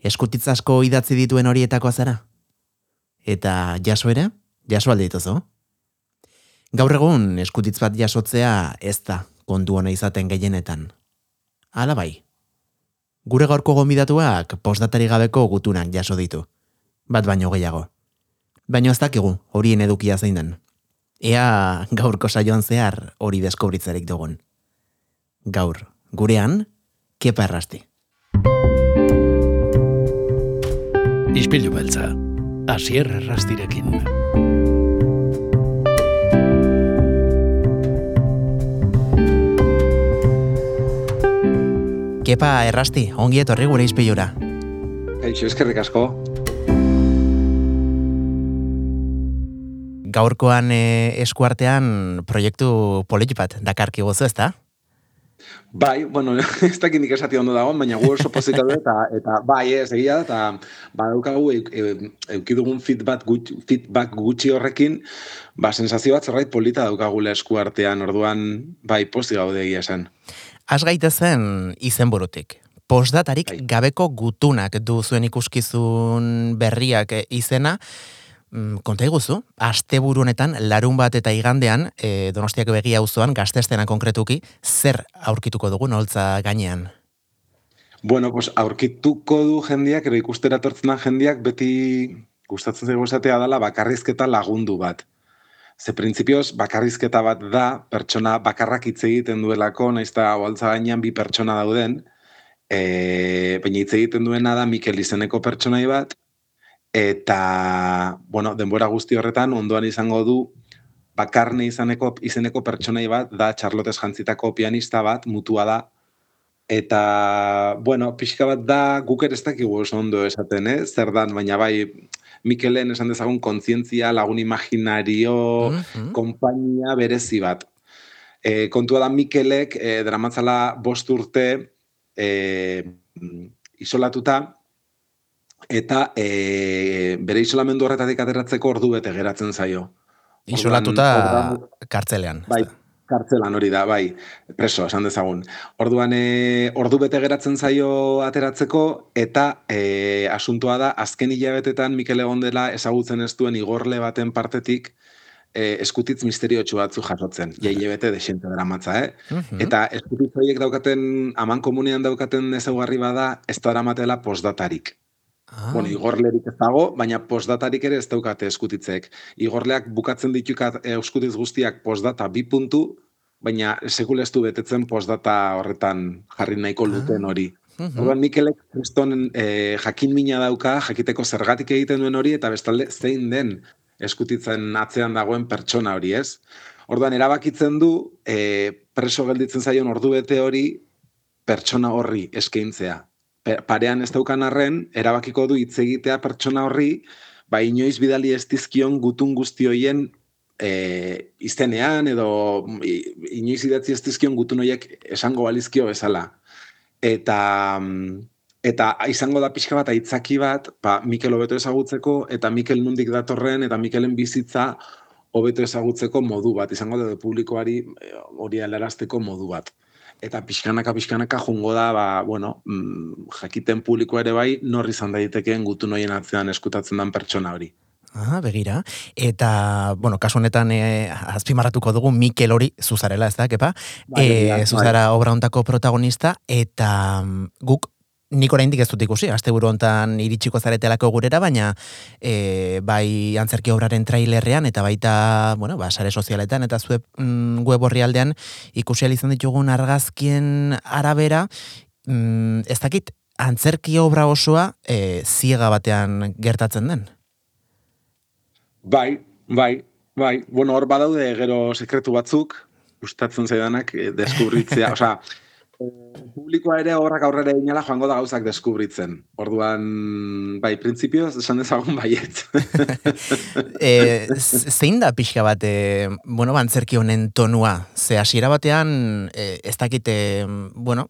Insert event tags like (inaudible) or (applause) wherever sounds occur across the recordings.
Eskutitz asko idatzi dituen horietako zara? Eta jaso ere? Jaso alde dituzu? Gaur egun eskutitz bat jasotzea ez da kontu hona izaten gehienetan. Hala bai. Gure gaurko gomidatuak postdatari gabeko gutunak jaso ditu. Bat baino gehiago. Baino ez dakigu horien edukia zein den. Ea gaurko saioan zehar hori deskobritzarik dugun. Gaur, gurean, kepa errasti. Ispilu beltza, asier errastirekin. Kepa errasti, ongi etorri gure izpilura. Eixo, eskerrik asko. Gaurkoan eh, eskuartean proiektu politi bat dakarki gozu, ezta? Bai, bueno, (laughs) ez dakit nik esati ondo dago, baina gu oso pozita du eta, eta bai, ez egia da, eta badaukagu eukidugun feedback, gut, feedback gutxi horrekin, ba, sensazio bat zerbait polita daukagula eskuartean, orduan, bai, posti gaude egia esan. Az gaitezen izenburutik. Postdatarik Bai. gabeko gutunak du zuen ikuskizun berriak eh, izena, konta iguzu, asteburu honetan, larun bat eta igandean, e, donostiak begia auzoan gaztestena konkretuki, zer aurkituko dugu noltza gainean? Bueno, pues aurkituko du jendiak, ero ikustera tortzen da jendiak, beti gustatzen zaigu esatea dela bakarrizketa lagundu bat. Ze printzipioz, bakarrizketa bat da, pertsona bakarrak hitz egiten duelako, naiz eta oaltza gainean bi pertsona dauden, e, baina hitz egiten duena da Mikel izeneko pertsonai bat, eta, bueno, denbora guzti horretan, ondoan izango du, bakarne izaneko, izeneko pertsonai bat, da Charlotte jantzitako pianista bat, mutua da, eta, bueno, pixka bat da, guk ere ez dakigu oso ondo esaten, eh? zer dan, baina bai, Mikelen esan dezagun kontzientzia, lagun imaginario, Mhm. konpainia berezi bat. E, kontua da Mikelek e, dramatzala bost urte e, isolatuta eta e, bere isolamendu horretatik ateratzeko ordu bete geratzen zaio. Isolatuta orduan- kartzelean. Bai, kartzelan hori da, bai, preso, esan dezagun. Orduan, e, ordu bete geratzen zaio ateratzeko, eta e, asuntoa da, azken hilabetetan Mikel egon dela ezagutzen ez duen igorle baten partetik, e, eskutitz misteriotsu batzu jasotzen. Ja hilabete desente dara matza, eh? Mhm. Eta eskutitz horiek daukaten, aman komunian daukaten ezaugarri bada, ez da eramatela postdatarik. Ah, Bueno, igorlerik ez dago, baina postdatarik ere ez daukate eskutitzek. Igorleak bukatzen ditukat euskutiz guztiak postdata bi puntu, baina sekule ez du betetzen postdata horretan jarri nahiko luten hori. mhm. Orduan Mikelek kriston e, jakin mina dauka, jakiteko zergatik egiten duen hori, eta bestalde zein den eskutitzen atzean dagoen pertsona hori, ez? Orduan erabakitzen du, e, preso gelditzen zaion ordu bete hori pertsona horri eskaintzea. Pe- Parean ez daukan arren, erabakiko du hitz egitea pertsona horri, ba inoiz bidali ez dizkion gutun guzti hoien e, izenean edo i- inoiz idatzi ez dizkion gutun horiek esango balizkio bezala. Eta mm, eta izango da pixka bat aitzaki bat, ba, Mikel hobeto ezagutzeko eta Mikel nundik datorren eta Mikelen bizitza hobeto ezagutzeko modu bat, izango da publikoari eh, hori alarazteko modu bat. Eta pixkanaka pixkanaka jungo da, ba, bueno, mm, jakiten publiko ere bai, nor izan daitekeen gutun hoien atzean eskutatzen den pertsona hori. Ah, begira. Eta, bueno, kasu honetan e, azpimarratuko dugu Mikel hori zuzarela, ez da, kepa? Bai, e, zuzara obra hontako protagonista, eta mm, guk nik oraindik ez dut ikusi, asteburu hontan iritsiko zaretelako gurera, baina e, bai antzerki obraren trailerrean eta baita, bueno, ba, sare sozialetan eta zueb, mm, web orrialdean ikusi izan ditugun argazkien arabera, mm, ez dakit, antzerki obra osoa e, ziega batean gertatzen den. Bai, bai, bai. Bueno, hor badaude gero sekretu batzuk, gustatzen zaidanak eh, deskubritzea, (laughs) osea, publikoa ere horrak aurrera inala joango da gauzak deskubritzen. Orduan, bai, printzipioz, esan dezagun baiet. (laughs) e, zein da pixka bat, e, bueno, antzerki honen tonua? Ze hasiera batean, e, ez dakite, bueno,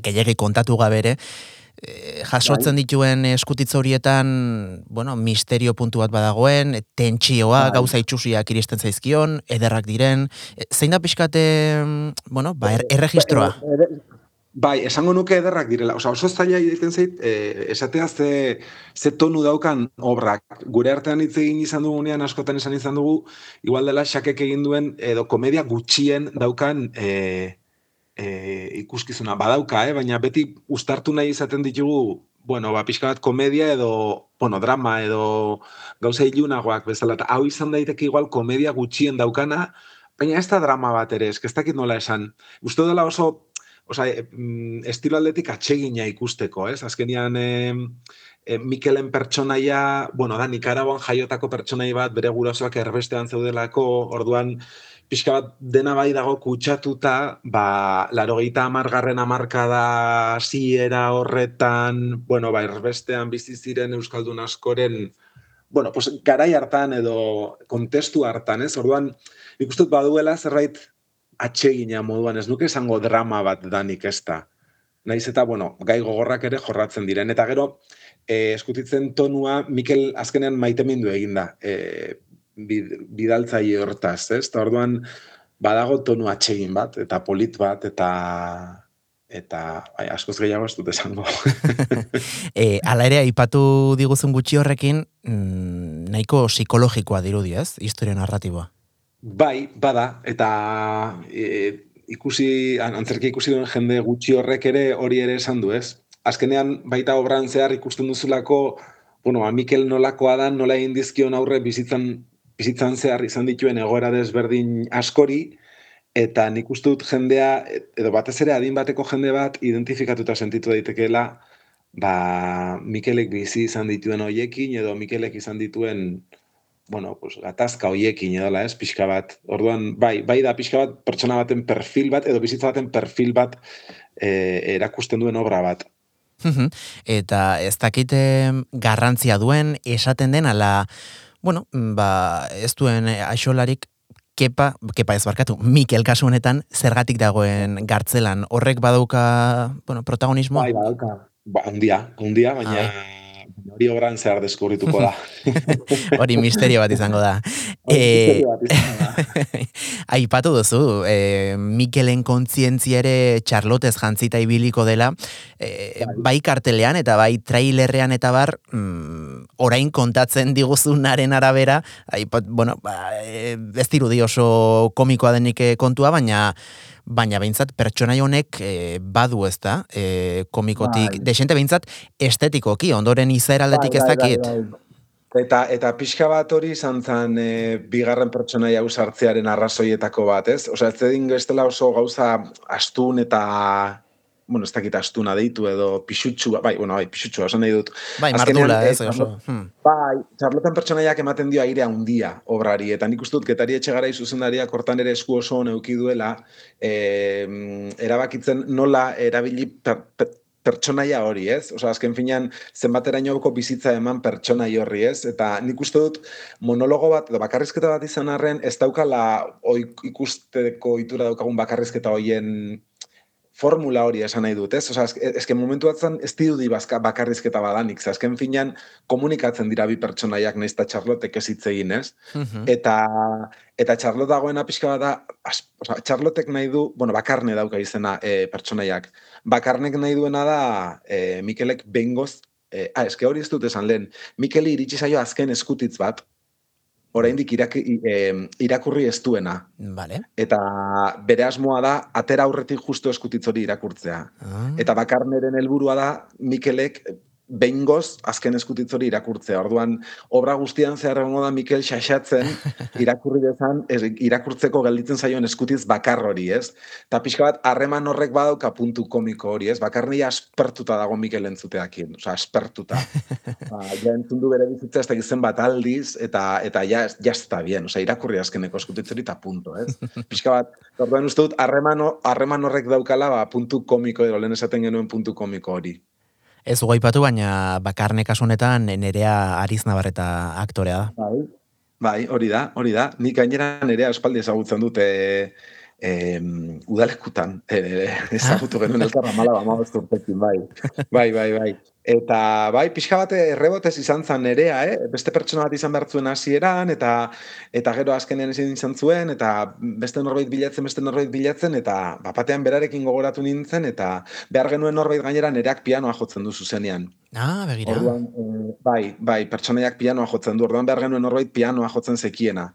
gehiagi kontatu gabe ere, e, jasotzen dituen eskutitz horietan, bueno, misterio puntu bat badagoen, tentsioa, Bai. gauza itxusiak iristen zaizkion, ederrak diren, e, zein da pixkate, bueno, ba, er, erregistroa? Ere- Bai, esango nuke ederrak direla. Osa, oso zaila egiten zait, e, esatea ze, ze tonu daukan obrak. Gure artean hitz egin izan dugunean, askotan esan izan dugu, igual dela xakek egin duen, edo komedia gutxien daukan e, e, ikuskizuna. Badauka, eh? baina beti ustartu nahi izaten ditugu, bueno, ba, pixka bat komedia edo, bueno, drama edo gauza ilunagoak bezala. Hau izan daiteke igual komedia gutxien daukana, baina ez da drama bat ere, ez dakit nola esan. Uste dela oso Osa, e, mm, estilo atletik atsegina ikusteko, ez? Azkenian, e, e, Mikelen pertsonaia, bueno, da, Nikaragoan jaiotako pertsonai bat, bere gurasoak erbestean zeudelako, orduan, pixka bat dena bai dago kutsatuta, ba, laro gehieta amargarren amarkada ziera horretan, bueno, ba, erbestean bizi ziren Euskaldun askoren, bueno, pues, garai hartan edo kontestu hartan, ez? Orduan, ikustut baduela zerbait atsegina moduan, ez nuke esango drama bat danik ez da. Naiz eta, bueno, gai gogorrak ere jorratzen diren. Eta gero, e, eskutitzen tonua, Mikel azkenean maitemindu eginda, e, bidaltzaile hortaz, ez? Eta orduan, badago tonu atsegin bat, eta polit bat, eta eta bai, askoz gehiago ez dut esango. (laughs) e, ala ere, aipatu diguzun gutxi horrekin, mm, nahiko psikologikoa dirudi, ez? Historia narratiboa. Bai, bada, eta e, ikusi, antzerki ikusi duen jende gutxi horrek ere hori ere esan du, ez? Azkenean, baita obran zehar ikusten duzulako, bueno, a Mikel nolakoa da, nola egin dizkion aurre bizitzan, bizitzan zehar izan dituen egoera desberdin askori, eta nik uste dut jendea, edo batez ere adin bateko jende bat, identifikatuta sentitu daitekeela, ba, Mikelek bizi izan dituen hoiekin, edo Mikelek izan dituen bueno, pues, gatazka hoiekin edala, ez, pixka bat. Orduan, bai, bai da pixka bat pertsona baten perfil bat, edo bizitza baten perfil bat e, erakusten duen obra bat. Eta ez dakite garrantzia duen, esaten den, ala, bueno, ba, ez duen aixolarik kepa, kepa ez barkatu, Mikel kasu honetan, zergatik dagoen gartzelan, horrek badauka, bueno, protagonismo? Bai, badauka, ba, undia, undia, baina... Ah, hori obran zehar deskubrituko da. (laughs) hori misterio bat izango da. E, (laughs) aipatu duzu, e, Mikelen kontzientzia ere Charlottez jantzita ibiliko dela, e, bai kartelean eta bai trailerrean eta bar, mm, orain kontatzen diguzunaren arabera, aipat, bueno, ba, ez dirudi oso komikoa denik kontua, baina baina behintzat pertsonai honek e, badu ez da, e, komikotik, bai. desente behintzat estetikoki, ondoren izeraldetik bai, ez bai, dakit. Bai, bai, Eta, eta pixka bat hori izan zen e, bigarren pertsonai hau sartzearen arrazoietako bat, ez? Osa, ez edin oso gauza astun eta bueno, ez dakit astuna deitu edo pixutxu, bai, bueno, bai, pixutxu, esan nahi dut. Bai, mardula, ez, oso. Hmm. Bai, txarlotan pertsonaiak ematen dio airea handia obrari, eta nik dut getari etxegarai zuzendaria kortan ere esku oso neuki duela, eh, erabakitzen nola erabili per, pertsonaia hori, ez? Osa, azken finean, zenbaterainoko bizitza eman pertsonai horri, ez? Eta nik uste dut, monologo bat, edo bakarrizketa bat izan arren, ez daukala ikusteko itura daukagun bakarrizketa hoien formula hori esan nahi dut, ez? Osa, ezken momentu batzen ez dirudi bakarrizketa badanik, azken finean komunikatzen dira bi pertsonaiak nahiz eta Charlotte ez hitz egin, ez? Mhm. Eta, eta Charlotte dagoena pixka bat da, osa, Charlottek nahi du, bueno, bakarne dauka izena e, pertsonaiak. Bakarnek nahi duena da e, Mikelek bengoz, e, ah, eske hori ez dut esan lehen, Mikeli iritsi zaio azken eskutitz bat, oraindik irak, irakurri ez duena. Vale. Eta bere asmoa da, atera aurretik justo eskutitzori irakurtzea. Ah. Eta bakarneren helburua da, Mikelek behingoz azken eskutitzori irakurtzea. Orduan, obra guztian zehar da Mikel xaxatzen (laughs) irakurri dezan, irakurtzeko gelditzen zaioen eskutiz bakar hori, ez? Eta pixka bat, harreman horrek badauka puntu komiko hori, ez? Bakar aspertuta dago Mikel entzuteakien, oza, aspertuta. (laughs) ba, ja entzun du bere bizitza ez da gizen bat aldiz, eta eta ja, ja está bien, oza, irakurri azkeneko eskutitzori eta punto, ez? (laughs) Pixka bat, orduan uste dut, harreman horrek daukala, ba, puntu komiko, edo lehen esaten genuen puntu komiko hori. Ez guaipatu, baina bakarne kasunetan nerea ariz nabarreta aktorea da. Bai, bai, hori da, hori da. Nik gainera nerea espaldi ezagutzen dute eh, udalekutan, eh, ezagutu genuen elkarra mala, ba, urtekin, bai. Bai, bai, bai. Eta bai, pixka bate errebotez izan zen nerea, eh? beste pertsona bat izan behar zuen hasieran eta eta gero azkenean ezin izan zuen, eta beste norbait bilatzen, beste norbait bilatzen, eta bapatean berarekin gogoratu nintzen, eta behar genuen norbait gainera nereak pianoa jotzen du zuzenean. Ah, begira. Orduan, eh, bai, bai, pertsonaiak pianoa jotzen du, orduan behar genuen norbait pianoa jotzen zekiena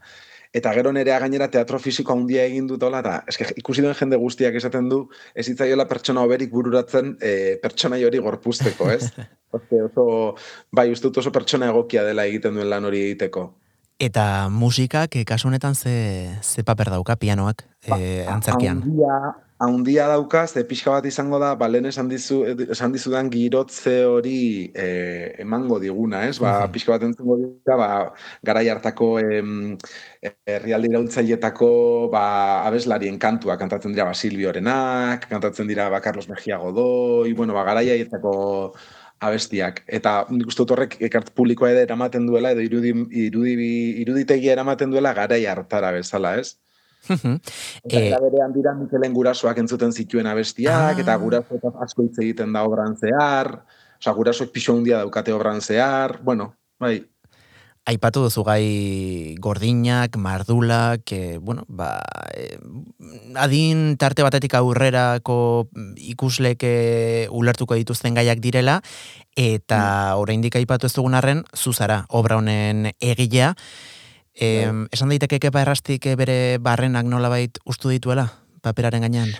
eta gero nerea gainera teatro fisiko handia egin dut hola, eta eske, ikusi duen jende guztiak esaten du, ez itzaiola pertsona oberik bururatzen e, pertsona hori gorpuzteko, ez? (laughs) Oste, oso, bai, uste oso pertsona egokia dela egiten duen lan hori egiteko. Eta musikak, eh, kasu honetan ze, ze paper dauka pianoak ba, eh, antzerkian? Haundia dauka, ze pixka bat izango da, ba, lehen esan, dizu, esan dizudan girotze hori eh, emango diguna, ez? Ba, pixka bat entzengo dira, ba, garai hartako em, herrialde iraultzailetako ba, abeslarien kantua kantatzen dira ba, Silviorenak, kantatzen dira ba, Carlos Mejia Godoi, bueno, ba, garai abestiak. Eta nik uste horrek ekart publikoa ere eramaten duela, edo irudi, irudi, iruditegia eramaten duela garai hartara bezala, ez? Eta e... berean dira Mikelen gurasoak entzuten zituen abestiak, ah. eta gurasoak asko hitz egiten da obran zehar, oza, gurasoak pixo hundia daukate obran zehar, bueno, bai. Aipatu duzu gai gordinak, mardulak, e, bueno, ba, e, adin tarte batetik aurrerako ikusleke ulertuko dituzten gaiak direla, eta mm. oraindik aipatu ez dugun arren, zuzara, obra honen egilea, E, esan daiteke kepa errastik eh, bere barrenak nolabait ustu dituela, paperaren gainean?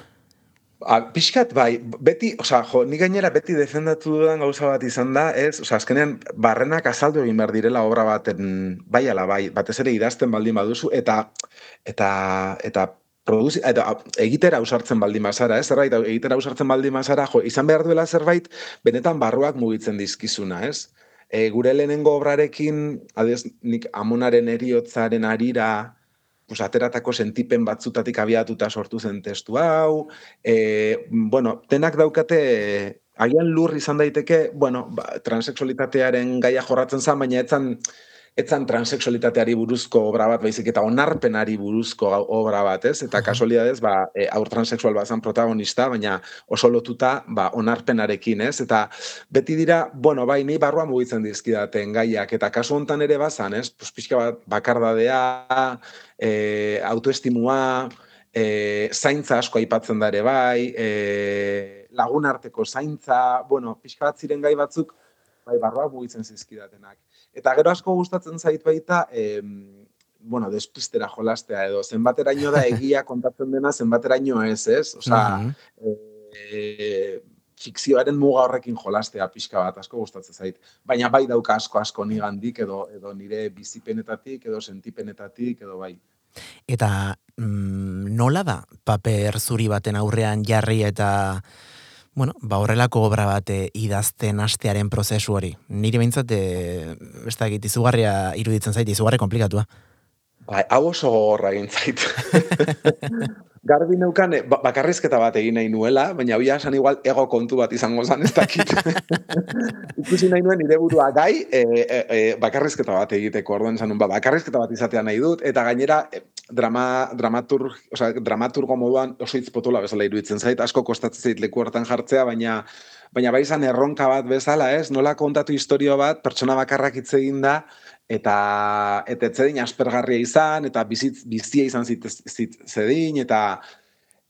A, pixkat, bai, beti, oza, jo, ni gainera beti defendatu dudan gauza bat izan da, ez, oza, azkenean, barrenak azaldu egin behar direla obra baten, bai ala, bai, batez ere idazten baldin baduzu, eta, eta, eta, produzi, eta egitera ausartzen baldin bazara, ez, zerbait, egitera ausartzen baldin bazara, jo, izan behar duela zerbait, benetan barruak mugitzen dizkizuna, ez? E, gure lehenengo obrarekin, adez, nik amonaren eriotzaren arira, pues, ateratako sentipen batzutatik abiatuta sortu zen testu hau, e, bueno, tenak daukate, agian lur izan daiteke, bueno, ba, transexualitatearen gaia jorratzen zen, baina etzan, etzan transexualitateari buruzko obra bat, baizik eta onarpenari buruzko obra bat, ez? Eta kasualidadez, ba, e, aur transexual bat protagonista, baina oso lotuta, ba, onarpenarekin, ez? Eta beti dira, bueno, bai, ni barruan mugitzen dizkidaten gaiak, eta kasu hontan ere bazan, ez? Pues, pixka bat, bakardadea, e, autoestimua, e, zaintza asko aipatzen da ere bai, e, lagun arteko zaintza, bueno, pixka bat ziren gai batzuk, bai, barroa mugitzen zizkidatenak. Eta gero asko gustatzen zait baita, em, bueno, despistera jolastea edo, zenbateraino da egia (laughs) kontatzen dena, zenbateraino ez, ez? Osa, e, fikzioaren muga horrekin jolastea pixka bat, asko gustatzen zait. Baina bai dauka asko asko nigandik edo edo nire bizipenetatik edo sentipenetatik edo bai. Eta mm, nola da paper zuri baten aurrean jarri eta bueno, ba horrelako obra bat eh, idazten hastearen prozesu hori. Nire behintzat, e, besta egit, izugarria iruditzen zait, izugarri komplikatua. Ba, hau oso gogorra egin zait. (laughs) Garbi neukan, ba, bakarrizketa bat egin nahi nuela, baina bila esan igual ego kontu bat izango zan ez dakit. (laughs) Ikusi nahi nuen nire burua gai, e, e, e, bakarrizketa bat egiteko orduan esan ba, bakarrizketa bat izatea nahi dut, eta gainera drama, dramatur, o sea, dramaturgo moduan oso itzpotola bezala iruditzen zait, asko kostatzen zait leku hortan jartzea, baina baina bai izan erronka bat bezala, ez? Nola kontatu historio bat, pertsona bakarrak hitz egin da, eta eta etzedin aspergarria izan eta bizitz, bizia izan zit, zit, zedin eta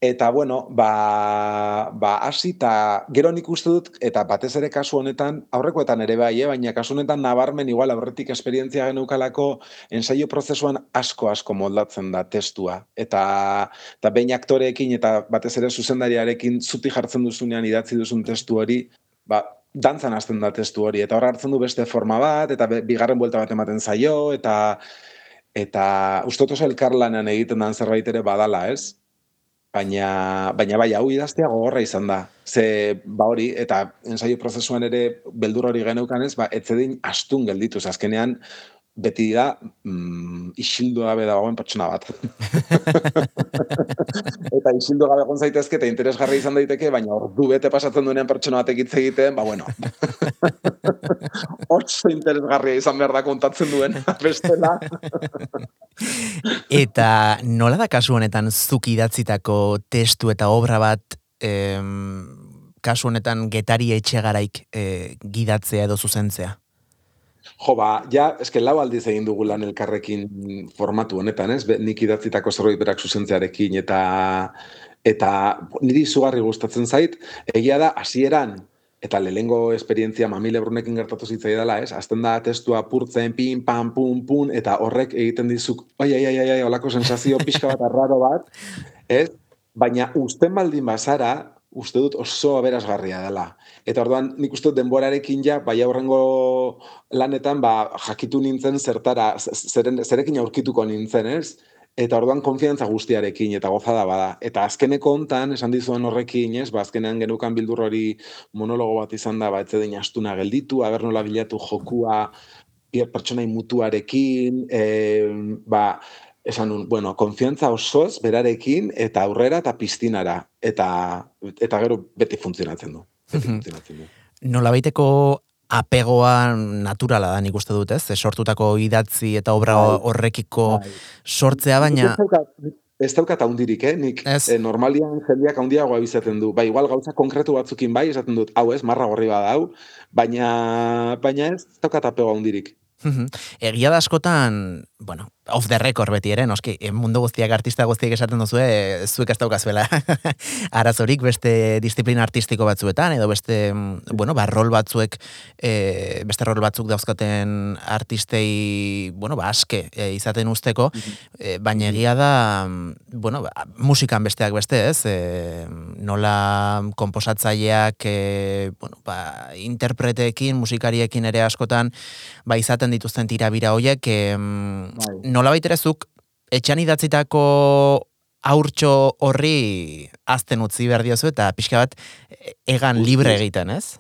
eta bueno ba ba hasi ta gero nik uste dut eta batez ere kasu honetan aurrekoetan ere bai eh? baina kasu honetan nabarmen igual aurretik esperientzia genukalako ensaio prozesuan asko asko moldatzen da testua eta eta behin aktoreekin eta batez ere zuzendariarekin zuti jartzen duzunean idatzi duzun testu hori ba dantzan hasten da testu hori, eta hor hartzen du beste forma bat, eta bigarren buelta bat ematen zaio, eta eta ustot oso elkarlanean egiten dan zerbait ere badala, ez? Baina, baina bai, hau idaztea gogorra izan da. Ze, ba hori, eta ensaio prozesuan ere beldur hori geneukan ez, ba, etzedin astun gelditu, azkenean beti da mm, isildu gabe dagoen pertsona bat. (laughs) eta isildu gabe egon zaitezke eta interesgarri izan daiteke, baina ordu bete pasatzen duenean pertsona batek hitz egiten, ba bueno. (laughs) Oso interesgarria izan behar da kontatzen duen, (laughs) bestela. eta nola da kasu honetan zuk idatzitako testu eta obra bat em, kasu honetan getari etxegaraik e, gidatzea edo zuzentzea? Jo, ba, ja, eske lau aldiz egin dugu lan elkarrekin formatu honetan, ez? Be, nik idatzitako zerbait berak zuzentzearekin eta eta niri izugarri gustatzen zait, egia da hasieran eta lehengo esperientzia mamile brunekin gertatu zitzai dela, ez? Azten da testua purtzen, pin, pam, pum, pum, eta horrek egiten dizuk, ai, ai, ai, ai, ai, olako sensazio pixka bat arraro bat, (laughs) ez? Baina usten baldin bazara, uste dut oso aberasgarria dela. Eta orduan, nik uste denborarekin ja, bai aurrengo lanetan, ba, jakitu nintzen zertara, zeren, zerekin aurkituko nintzen, ez? Eta orduan konfiantza guztiarekin eta gozada bada. Eta azkeneko hontan esan dizuen horrekin, ez? Ba, azkenean genukan bildur hori monologo bat izan da, ba, etzedin astuna gelditu, aber nola bilatu jokua, pertsonai mutuarekin, e, ba, esan nun, bueno, konfiantza osoz berarekin eta aurrera eta piztinara eta eta gero beti funtzionatzen du. Nola baiteko apegoa naturala da nik uste dut, ez? Sortutako idatzi eta obra bai, horrekiko bai. sortzea baina Ez daukat haundirik, eh? Nik eh, normalian jendeak haundiagoa bizaten du. Ba, igual gauza konkretu batzukin bai, esaten dut, hau ez, marra gorri bada hau, baina, baina ez daukat apego haundirik. Egia da askotan, bueno, off the record beti ere, noski, eh, mundu guztiak artista guztiak esaten duzu, e, zuek ez daukazuela (laughs) arazorik beste disiplina artistiko batzuetan, edo beste, mm, bueno, ba, rol batzuek, e, beste rol batzuk dauzkaten artistei, bueno, ba, aske e, izaten usteko, e, baina egia da, mm, bueno, ba, musikan besteak beste, ez, e, nola komposatzaileak, e, bueno, ba, interpreteekin, musikariekin ere askotan, ba, izaten dituzten tirabira hoiek, e, nola baiterezuk, etxan idatzitako aurtxo horri azten utzi behar diozu eta pixka bat egan libre egiten, ez?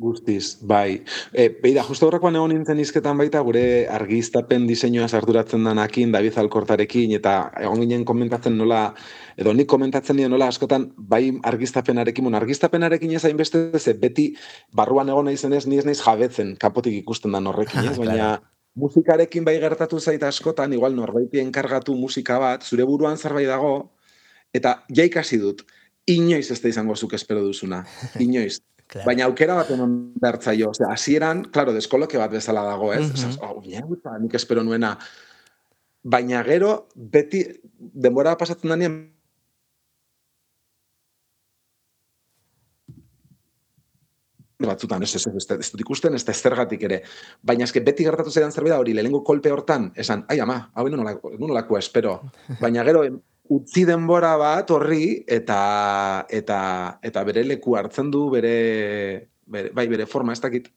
Guztiz, bai. E, beida, justo horrekoan egon nintzen izketan baita, gure argiztapen diseinua sarturatzen danakin, David Alkortarekin, eta egon ginen komentatzen nola, edo nik komentatzen nio nola askotan, bai argiztapenarekin, mun argiztapenarekin ez hainbeste, ze beti barruan egon nahi zenez, ni ez naiz jabetzen kapotik ikusten da horrekin, (laughs) ez? Baina, musikarekin bai gertatu zaita askotan, igual norbaiti enkargatu musika bat, zure buruan zerbait dago, eta ja ikasi dut, inoiz ez da izango zuk espero duzuna, (laughs) inoiz. claro. Baina aukera bat eman bertza jo, ose, asieran, klaro, deskoloke bat bezala dago, ez? Mm -hmm. oh, nik espero nuena. Baina gero, beti, denbora pasatzen da batzutan, ez, ez, ez, ez, dut ikusten, ez da zergatik ere. Baina eske beti gertatu zaidan zerbait hori, lehengo kolpe hortan, esan, ai ama, hau nolako, nolako espero. (laughs) Baina gero, utzi denbora bat horri, eta, eta, eta bere leku hartzen du, bere, bere bai, bere forma, ez dakit.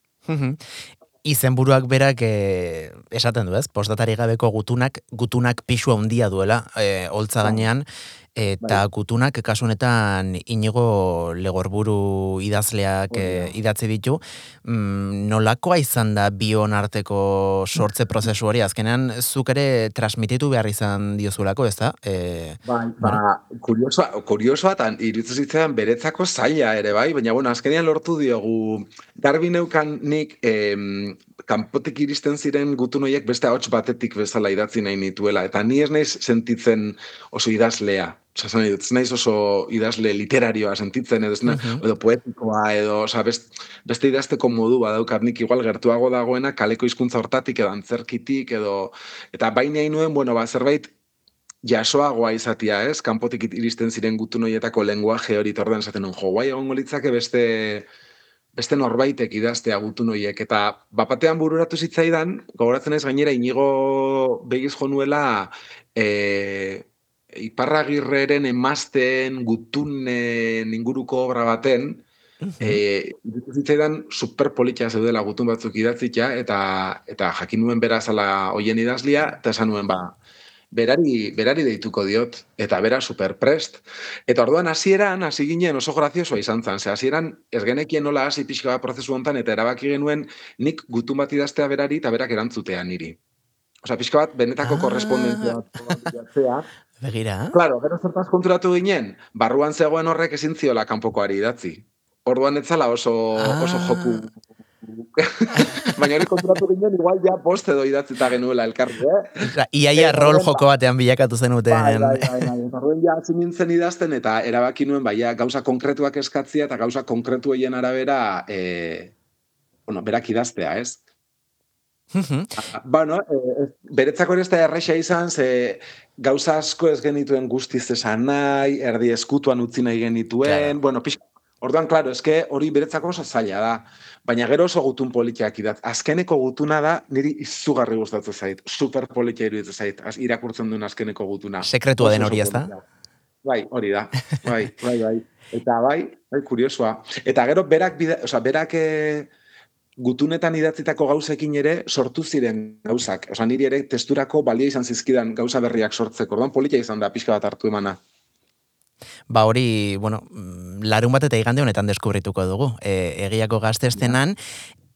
Izenburuak berak e, esaten du, ez? Postdatari gabeko gutunak, gutunak pixua handia duela, e, holtza gainean, eta bai. gutunak kasu honetan inigo legorburu idazleak e, idatzi ditu. Mm, nolakoa izan da bion arteko sortze prozesu hori? Azkenean zuk ere transmititu behar izan diozulako ez da e, bai, ba, kuriosoa, kuriosoa tan irutzen beretzako zaila ere bai? Baina bueno azkenean lortu diogu garbi neukan nik em, kanpotik iristen ziren gutun horiek beste ahots batetik bezala idatzi nahi nituela. Eta ni ez naiz sentitzen oso idazlea Osa, ez naiz oso idazle literarioa sentitzen, edo, uh -huh. edo poetikoa, edo, osa, best, beste idazteko modu badaukat nik igual gertuago dagoena kaleko hizkuntza hortatik edo antzerkitik, edo, eta baina nuen, bueno, ba, zerbait jasoagoa izatia, ez? Kanpotik iristen ziren gutu noietako lenguaje hori tordan esaten jo, guai egon litzake beste beste norbaitek idaztea gutu noiek, eta bapatean bururatu zitzaidan, gogoratzen ez gainera inigo begiz jo nuela, e, iparragirreren emazten gutunen inguruko obra baten, eh zitzaidan super politia zeudela gutun batzuk idatzita eta eta jakin nuen bera zala hoien idazlia eta esan nuen ba berari berari deituko diot eta bera super prest eta orduan hasieran hasi ginen oso graziosoa izan zen ze hasieran ez genekien nola hasi pixka prozesu hontan eta erabaki genuen nik gutun bat idaztea berari eta berak erantzutea niri Osea, pixka bat, benetako Ah. korrespondentzia bat. (laughs) Begira. Claro, gero zertaz konturatu ginen, barruan zegoen horrek ezin ziola kanpokoari idatzi. Orduan etzala oso, oso Ah. joku. (laughs) Baina hori konturatu ginen, igual ja post edo idatzita genuela elkarri, eh? Iaia Eh, rol joko batean bilakatu zenuten. Bai, bai, bai, bai. Eta Orduan ja hasi nintzen idazten eta erabaki nuen bai, ja, gauza konkretuak eskatzia eta gauza konkretueien arabera eh, bueno, berak idaztea, ez? Bueno, eh, beretzako ere ez da erresa izan, ze gauza asko ez genituen guztiz esan nahi, erdi eskutuan utzi nahi genituen, Claro. bueno, pixka. Orduan, klaro, eske hori beretzako oso zaila da. Baina gero oso gutun politiak idat. Azkeneko gutuna da, niri izugarri gustatzen zait. Super politia iruditzen zait. Az, irakurtzen duen azkeneko gutuna. Sekretua den hori ez da? Bai, hori da. Bai, bai, bai. Eta bai, bai, kuriosua. Eta gero berak, bida, osea, berak eh, gutunetan idatzitako gauzekin ere sortu ziren gauzak. Osea, niri ere testurako balia izan zizkidan gauza berriak sortzeko. Orduan politia izan da pixka bat hartu emana. Ba hori, bueno, mm, larun bat eta igande honetan deskubrituko dugu. E, egiako gaztestenan,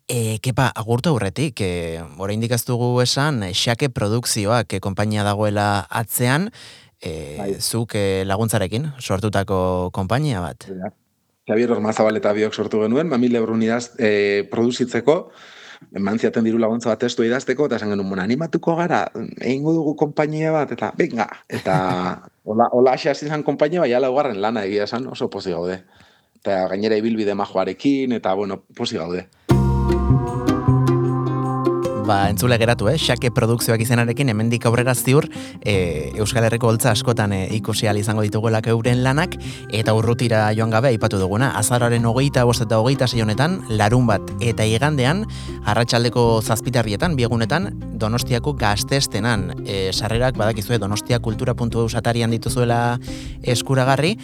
e, kepa, agurtu aurretik, e, oraindik ez dugu esan, xake produkzioak e, konpainia dagoela atzean, e, Bai. zuk e, laguntzarekin sortutako konpainia bat. Xabier Ormazabal eta biok sortu genuen, mami lebrun idaz e, produzitzeko, eman ziaten diru laguntza bat testu idazteko, eta esan genuen, "Bueno, animatuko gara, egingo dugu konpainia bat, eta venga, eta (laughs) hola, hola hasi zen konpainia, bai laugarren lana egia esan, oso pozi gaude. Eta gainera ibilbide majoarekin, eta bueno, pozi gaude. Ba, entzule geratu, eh? Xake produkzioak izenarekin hemendik aurrera ziur e, Euskal Herriko holtza askotan e, ikusi ahal izango ditugulak euren lanak eta urrutira joan gabe aipatu duguna. Azararen hogeita bost eta hogeita honetan, larun bat eta igandean, arratsaldeko zazpitarrietan, biegunetan, Donostiako gaztestenan. E, sarrerak badakizue Donostia kultura.eu satarian dituzuela eskuragarri,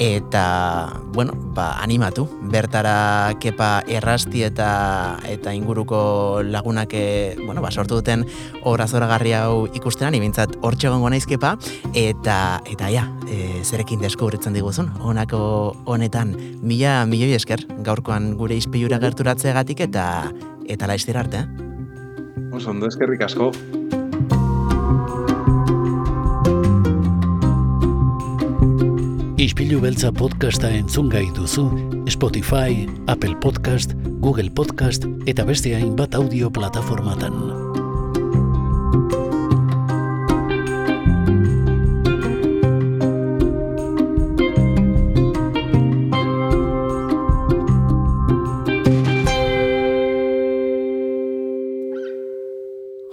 eta, bueno, ba, animatu. Bertara kepa errasti eta eta inguruko lagunak e, bueno, ba, sortu duten obra zoragarri hau ikustenan, ibintzat hortxe egongo naiz kepa, eta, eta ja, e, zerekin deskubritzen diguzun, honako honetan, mila milioi esker, gaurkoan gure izpilura gerturatzeagatik eta eta laiztir arte, eh? Oso, ondo eskerrik asko. Ispilu beltza podcasta entzun gai duzu Spotify, Apple Podcast, Google Podcast eta beste hainbat audio plataformatan.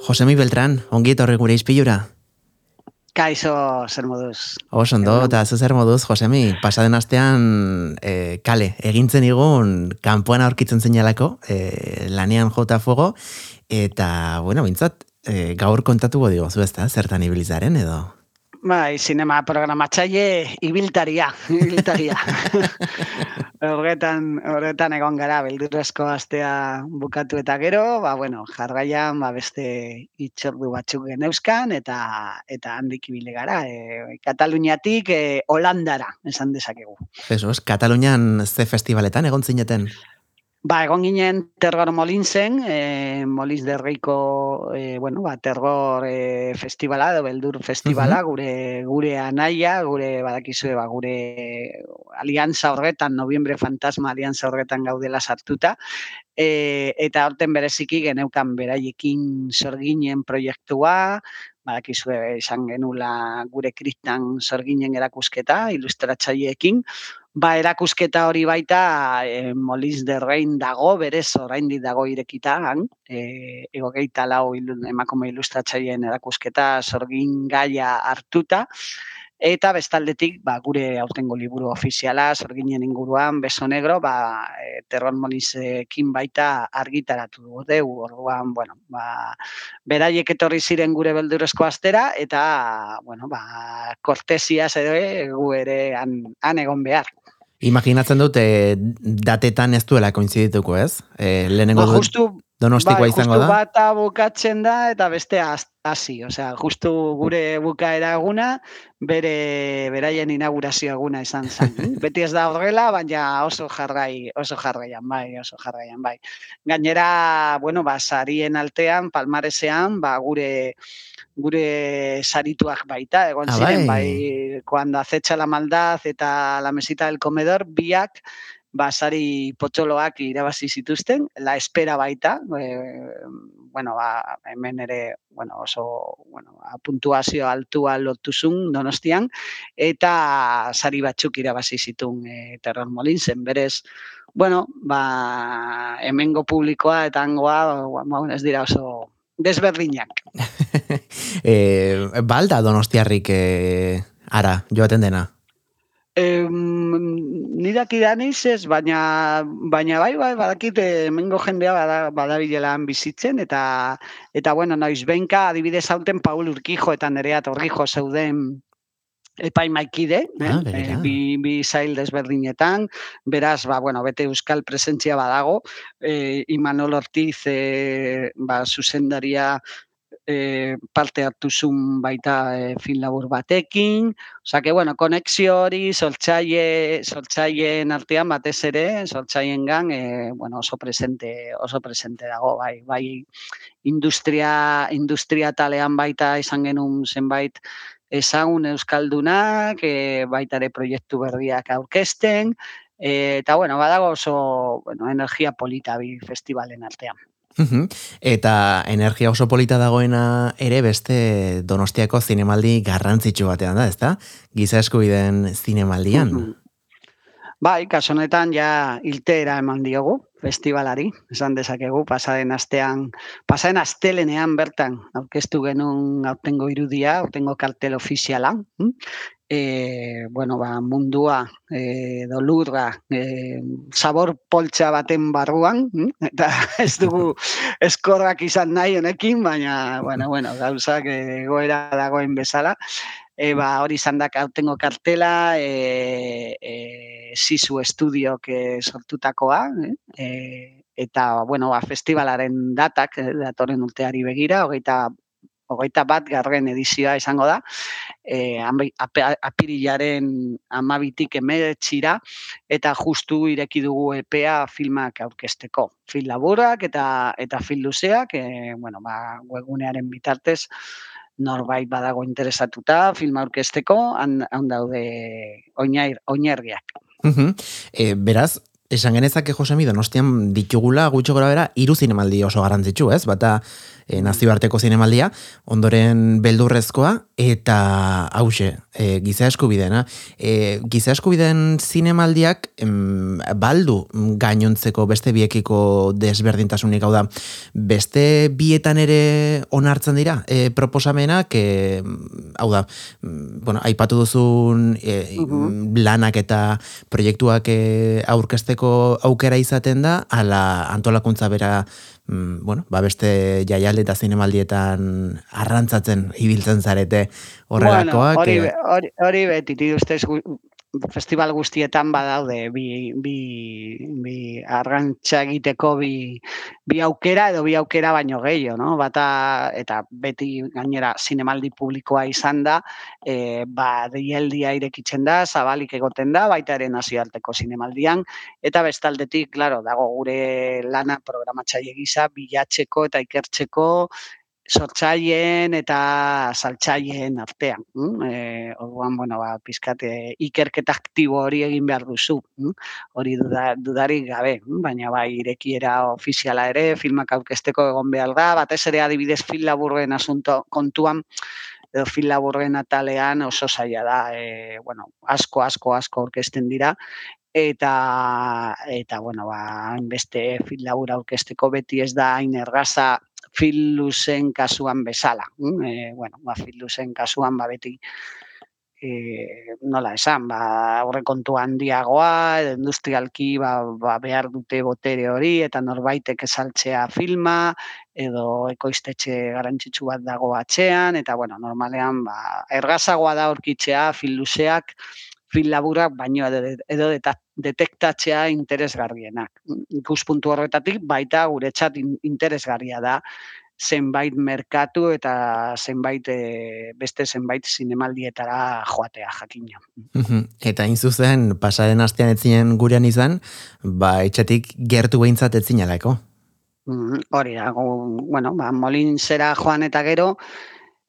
Josemi Beltran, ongi etorri gure izpilura. Kaixo, zer moduz. Oso ondo, eta zer moduz, Josemi, pasaden astean e, kale, egintzen igun kanpoan aurkitzen zeinalako, e, lanean jota fuego, eta, bueno, bintzat, e, gaur kontatuko digo, zu ezta, zertan ibilizaren edo? Bai, sinema programatzaile ibiltaria, ibiltaria. (laughs) horretan, horretan egon gara, beldurrezko astea bukatu eta gero, ba, bueno, jarraian, ba, beste itxordu batzuk geneuzkan, eta eta handik ibile gara, e, Kataluniatik e, Holandara, esan dezakegu. Jesus, Katalunian ze festivaletan egon zineten? Ba, egon ginen Terror Molinsen, e, Molins de Reiko, e, bueno, ba, Terror e, festivala, edo beldur festivala, gure gure anaia, gure badakizue, ba, gure alianza horretan, noviembre fantasma alianza horretan gaudela sartuta, e, eta horten bereziki geneukan beraiekin sorginen proiektua, badakizue izan genula gure kristan sorginen erakusketa, ilustratzaileekin, Ba, erakusketa hori baita e, Molins de Rein dago, berez oraindik dago irekita, han, e, egogeita lau ilu, emakume ilustratzaileen erakusketa sorgin gaia hartuta, eta bestaldetik ba, gure aurtengo liburu ofiziala, sorginen inguruan, Beso Negro, ba, e, Terror Molinsekin baita argitaratu dugu, orduan, bueno, ba, beraiek etorri ziren gure beldurezko astera, eta, bueno, ba, kortesiaz edo, e, gu ere han, han egon behar. Imaginatzen dut, e, datetan ez duela koinzidituko, ez? E, lehenengo Ba, dut... Donostikoa bai, izango da? bata bukatzen da eta bestea hasi, osea, justu gure bukaera eguna bere beraien inaugurazio eguna izan zen. (laughs) Beti ez da horrela, baina oso jarrai, oso jarraian bai, oso jarraian bai. Gainera, bueno, ba sarien altean, palmaresean, ba gure gure sarituak baita, egon Ah, ziren, bai. bai, cuando acecha la maldad eta la mesita del comedor, biak basari potxoloak irabazi zituzten, la espera baita, e, bueno, ba, hemen ere bueno, oso bueno, ba, puntuazio altua lotuzun donostian, eta sari batzuk irabazi zitun e, Terror Molinsen, berez, bueno, ba, hemengo publikoa eta hangoa, ba, ez dira oso desberdinak. (laughs) e, balda donostiarrik e, ara, joaten dena? Eh, nidak idaniz ez, baina, baina bai, bai, badakit hemengo jendea bada, badabilelan bizitzen, eta, eta bueno, noiz benka, adibidez hauten Paul Urkijo eta nerea Torrijo zeuden epaimaikide, Ah, eh? begira. bi, bi zail desberdinetan, beraz, ba, bueno, bete euskal presentzia badago, eh, Imanol Ortiz eh, ba, zuzendaria e, parte hartu zuen baita e, film labur batekin, osea que bueno, konexio hori sortzaile sortzaileen artean batez ere, sortzailengan e, bueno, oso presente, oso presente dago, bai, bai industria industria talean baita izan genuen zenbait ezagun euskaldunak, e, baita ere proiektu berriak aurkezten, e, eta bueno, badago oso bueno, energia polita bi festivalen artean. Mhm. Eta energia oso polita dagoena ere beste Donostiako zinemaldi garrantzitsu batean da, ezta? Giza eskubideen zinemaldian. Mhm. Bai, kaso honetan ja iltera eman diogu festivalari, esan dezakegu pasaden astean, pasaden astelenean bertan aurkeztu genuen aurtengo irudia, aurtengo kartel ofiziala. E, bueno, ba, mundua e, dolurra e, sabor poltsa baten barruan, hm? (laughs) eta ez dugu eskorrak izan nahi honekin, baina, bueno, (laughs) bueno, gauzak e, goera dagoen bezala. E, ba, hori izan da aurtengo kartela, e, e, Sisu Estudiok e, sortutakoa, eh? e, eta, bueno, ba, festivalaren datak, eh, datorren urteari begira, hogeita hogeita bat garren edizioa izango da, e, apirilaren amabitik emeretxira, eta justu ireki dugu epea filmak aurkesteko. Film laburak eta eta film luzeak, e, bueno, ba, webgunearen bitartez, norbait badago interesatuta film aurkesteko, han, daude oinair, oinergiak. Mhm. E, beraz, esan genezake Josemi Donostian ditugula gutxo gora bera hiru zinemaldi oso garrantzitsu, ez? Bata e, nazioarteko zinemaldia, ondoren beldurrezkoa eta hause, e, giza eskubidena. E, giza eskubiden zinemaldiak em, baldu gainontzeko beste biekiko desberdintasunik hau da. Beste bietan ere onartzen dira e, proposamenak, e, hau da, mm, bueno, aipatu duzun e, Mhm. lanak eta proiektuak e, aurkezteko aukera izaten da, ala antolakuntza bera mm, bueno, ba beste jaialdi eta zinemaldietan arrantzatzen ibiltzen zarete horrelakoak. Bueno, hori, hori, hori beti, ustez festival guztietan badaude bi, bi, bi arrantza egiteko bi, bi aukera edo bi aukera baino gehiago, no? Bata, eta beti gainera zinemaldi publikoa izan da, e, ba, deialdia irekitzen da, zabalik egoten da, baita ere nazioarteko zinemaldian, eta bestaldetik, claro, dago gure lana programatzaile gisa bilatzeko eta ikertzeko sortzaileen eta saltzaileen artean. Mm? E, orduan, bueno, ba, pizkat, e, ikerketa aktibo hori egin behar duzu. Mm? Hori duda, dudarik gabe, mm? baina bai irekiera ofiziala ere, filmak aurkezteko egon behar da, batez ere adibidez film laburren asunto kontuan, edo film laburren atalean oso zaila da, e, bueno, asko, asko, asko aurkezten dira, eta eta bueno, ba, beste film labur aurkezteko beti ez da hain ergaza film luzen kasuan bezala. E, bueno, ba, film luzen kasuan ba, beti e, nola esan, ba, aurrekontu handiagoa, edo industrialki ba, ba, behar dute botere hori, eta norbaitek esaltzea filma, edo ekoiztetxe garrantzitsu bat dago atzean, eta bueno, normalean ba, ergazagoa da aurkitzea film laburak baino edo, edo detektatzea interesgarrienak. Ikuspuntu horretatik baita guretzat interesgarria da zenbait merkatu eta zenbait e, beste zenbait zinemaldietara joatea jakina. Eta hain zuzen pasaren astean etzinen gurean izan, ba etxetik gertu behintzat etzinaleko. Mm, hori da, bueno, ba, molin zera joan eta gero,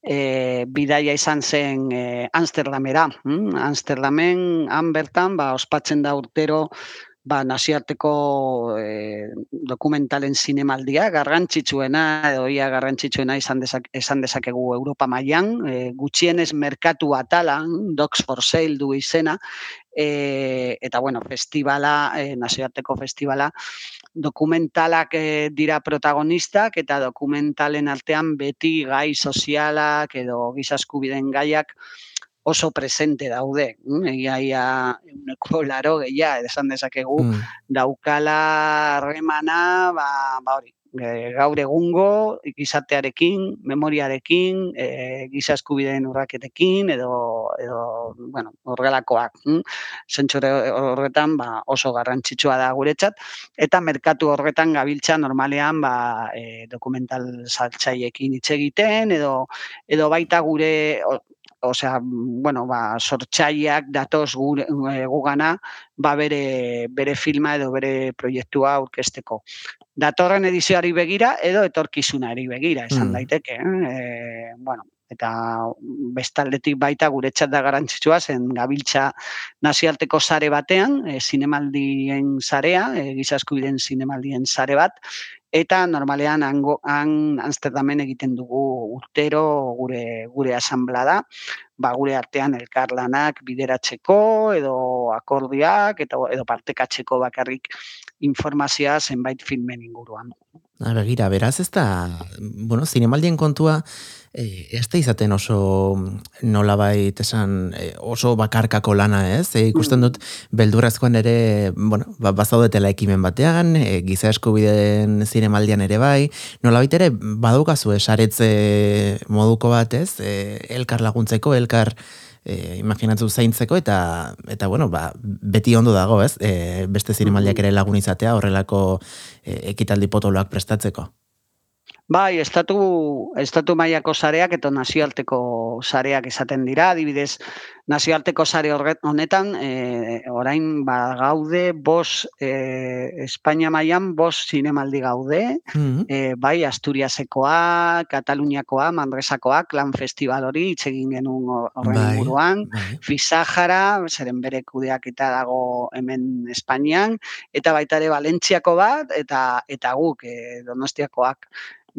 e, bidaia izan zen e, Amsterdamera. Mm? Amsterdamen, han bertan, ba, ospatzen da urtero, ba, naziarteko e, dokumentalen zinemaldia, garrantzitsuena, edo ia garrantzitsuena izan, dezak, esan dezakegu Europa mailan e, gutxienez merkatu atala, Docs for Sale du izena, e, eta bueno, festivala, e, nazioarteko festivala, dokumentalak e, dira protagonistak eta dokumentalen artean beti gai sozialak edo gizaskubiden gaiak oso presente daude. Mm, egia ia uneko laro gehia, esan dezakegu, mm. daukala remana, ba, ba hori, e, gaur egungo gizatearekin, memoriarekin, e, giza eskubideen urraketekin edo edo bueno, horrelakoak, hm? Zentsure horretan ba, oso garrantzitsua da guretzat eta merkatu horretan gabiltza normalean ba, e, dokumental saltzaiekin hitz egiten edo edo baita gure osea, bueno, ba, sortxaiak datoz gugana, ba, bere, bere filma edo bere proiektua aurkesteko datorren edizioari begira edo etorkizunari begira, esan mm. daiteke. Eh? bueno, eta bestaldetik baita guretzat da garantzitsua zen gabiltza nazialteko sare batean, e, zinemaldien sarea, e, gizaskubiden zinemaldien sare bat, eta normalean hango, han Amsterdamen egiten dugu urtero gure gure asamblada, ba, gure artean elkarlanak bideratzeko edo akordiak eta edo partekatzeko bakarrik informazioa zenbait filmen inguruan. Begira, beraz ez da, bueno, zinemaldien kontua, e, ez da izaten oso nolabait esan e, oso bakarkako lana ez, e, ikusten dut beldurrazkoan ere, bueno, ba, bazaudetela ekimen batean, e, giza eskubideen zinemaldian ere bai, nolabait ere badaukazu esaretze moduko bat ez, e, elkar laguntzeko, elkar e, imaginatzu zaintzeko eta eta bueno, ba, beti ondo dago, ez? E, beste zirimaldiak ere lagun izatea horrelako e, ekitaldi potoloak prestatzeko. Bai, estatu, estatu mailako sareak eta nazioarteko sareak esaten dira, adibidez, nazioarteko sare honetan, e, orain ba, gaude, bos, e, Espainia mailan bos zinemaldi gaude, mm bai, Asturiasekoa, Kataluniakoa, Mandresakoa, Klan Festival hori, itxegin genuen horren bai, inguruan, bai. Fizajara, zeren bere kudeak eta dago hemen Espainian, eta baita ere Valentziako bat, eta eta guk, e, Donostiakoak,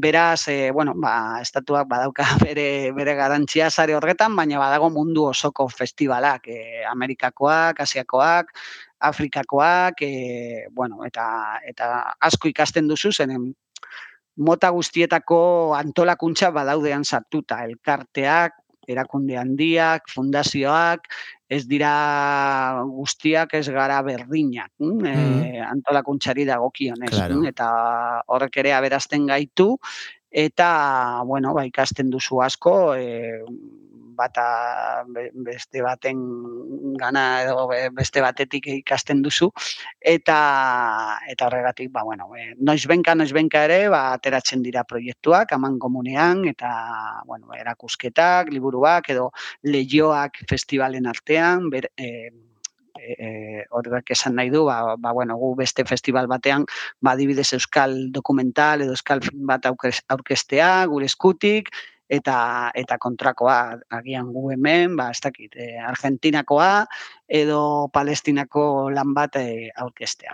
Beraz, e, bueno, ba, estatuak badauka (laughs) bere, bere garantzia sare horretan, baina badago mundu osoko festivalak, e, Amerikakoak, Asiakoak, Afrikakoak, e, bueno, eta, eta asko ikasten duzu zenen mota guztietako antolakuntza badaudean sartuta, elkarteak, erakunde handiak, fundazioak, ez dira guztiak ez gara berdinak, mm? e, antolakuntzari dagokionez, claro. eta horrek ere aberazten gaitu, eta, bueno, ba, ikasten duzu asko, e, bata beste baten gana edo beste batetik ikasten duzu. Eta eta horregatik ba bueno e, noiz benka noiz benka ere ba ateratzen dira proiektuak aman komunean eta bueno erakusketak liburuak edo leioak festivalen artean ber, e, e, horrek esan nahi du, ba, ba, bueno, gu beste festival batean, ba, dibidez euskal dokumental edo euskal film bat aurkestea, gure eskutik, eta eta kontrakoa agian gu hemen, ba ez dakit, e, Argentinakoa edo Palestinako lan bat e, aurkestea.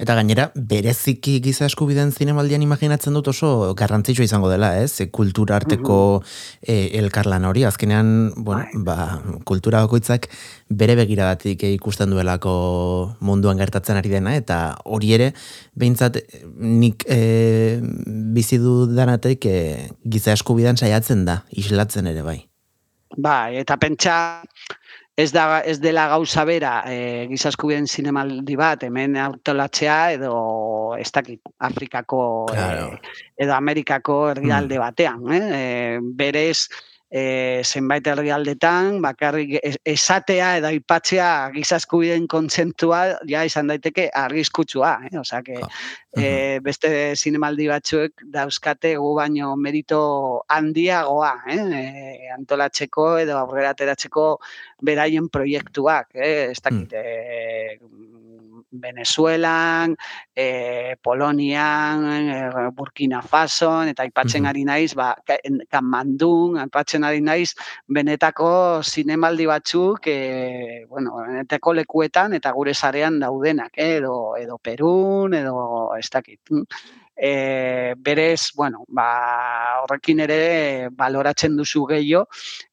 Eta gainera, bereziki giza eskubideen zinemaldian imaginatzen dut oso garrantzitsua izango dela, ez? E, kultura arteko e, elkarlan hori, azkenean, bueno, bai. ba, kultura bakoitzak bere begiradatik ikusten duelako munduan gertatzen ari dena, eta hori ere, behintzat, nik e, bizi danatek e, giza eskubidan saiatzen da, islatzen ere bai. Bai, eta pentsa, ez da ez dela gauza bera e, giza eskubideen zinemaldi bat hemen autolatzea edo ez dakit Afrikako e, edo Amerikako herrialde mm. batean, eh? E, berez e, zenbait herrialdetan bakarrik esatea edo aipatzea giza eskubideen kontsentua ja izan daiteke arriskutsua, eh? Osea que e, beste zinemaldi batzuek dauzkate gu baino merito handiagoa, eh? E, antolatzeko edo aurrera ateratzeko beraien proiektuak, eh? Ez dakit, mm. Venezuelan, e, Polonian, e, Burkina Faso, eta aipatzen ari naiz, ba, kanmandun, aipatzen ari naiz, benetako zinemaldi batzuk, e, bueno, benetako lekuetan, eta gure zarean daudenak, eh, edo, edo Perun, edo ez dakit. E, berez, bueno, ba, horrekin ere baloratzen duzu gehiago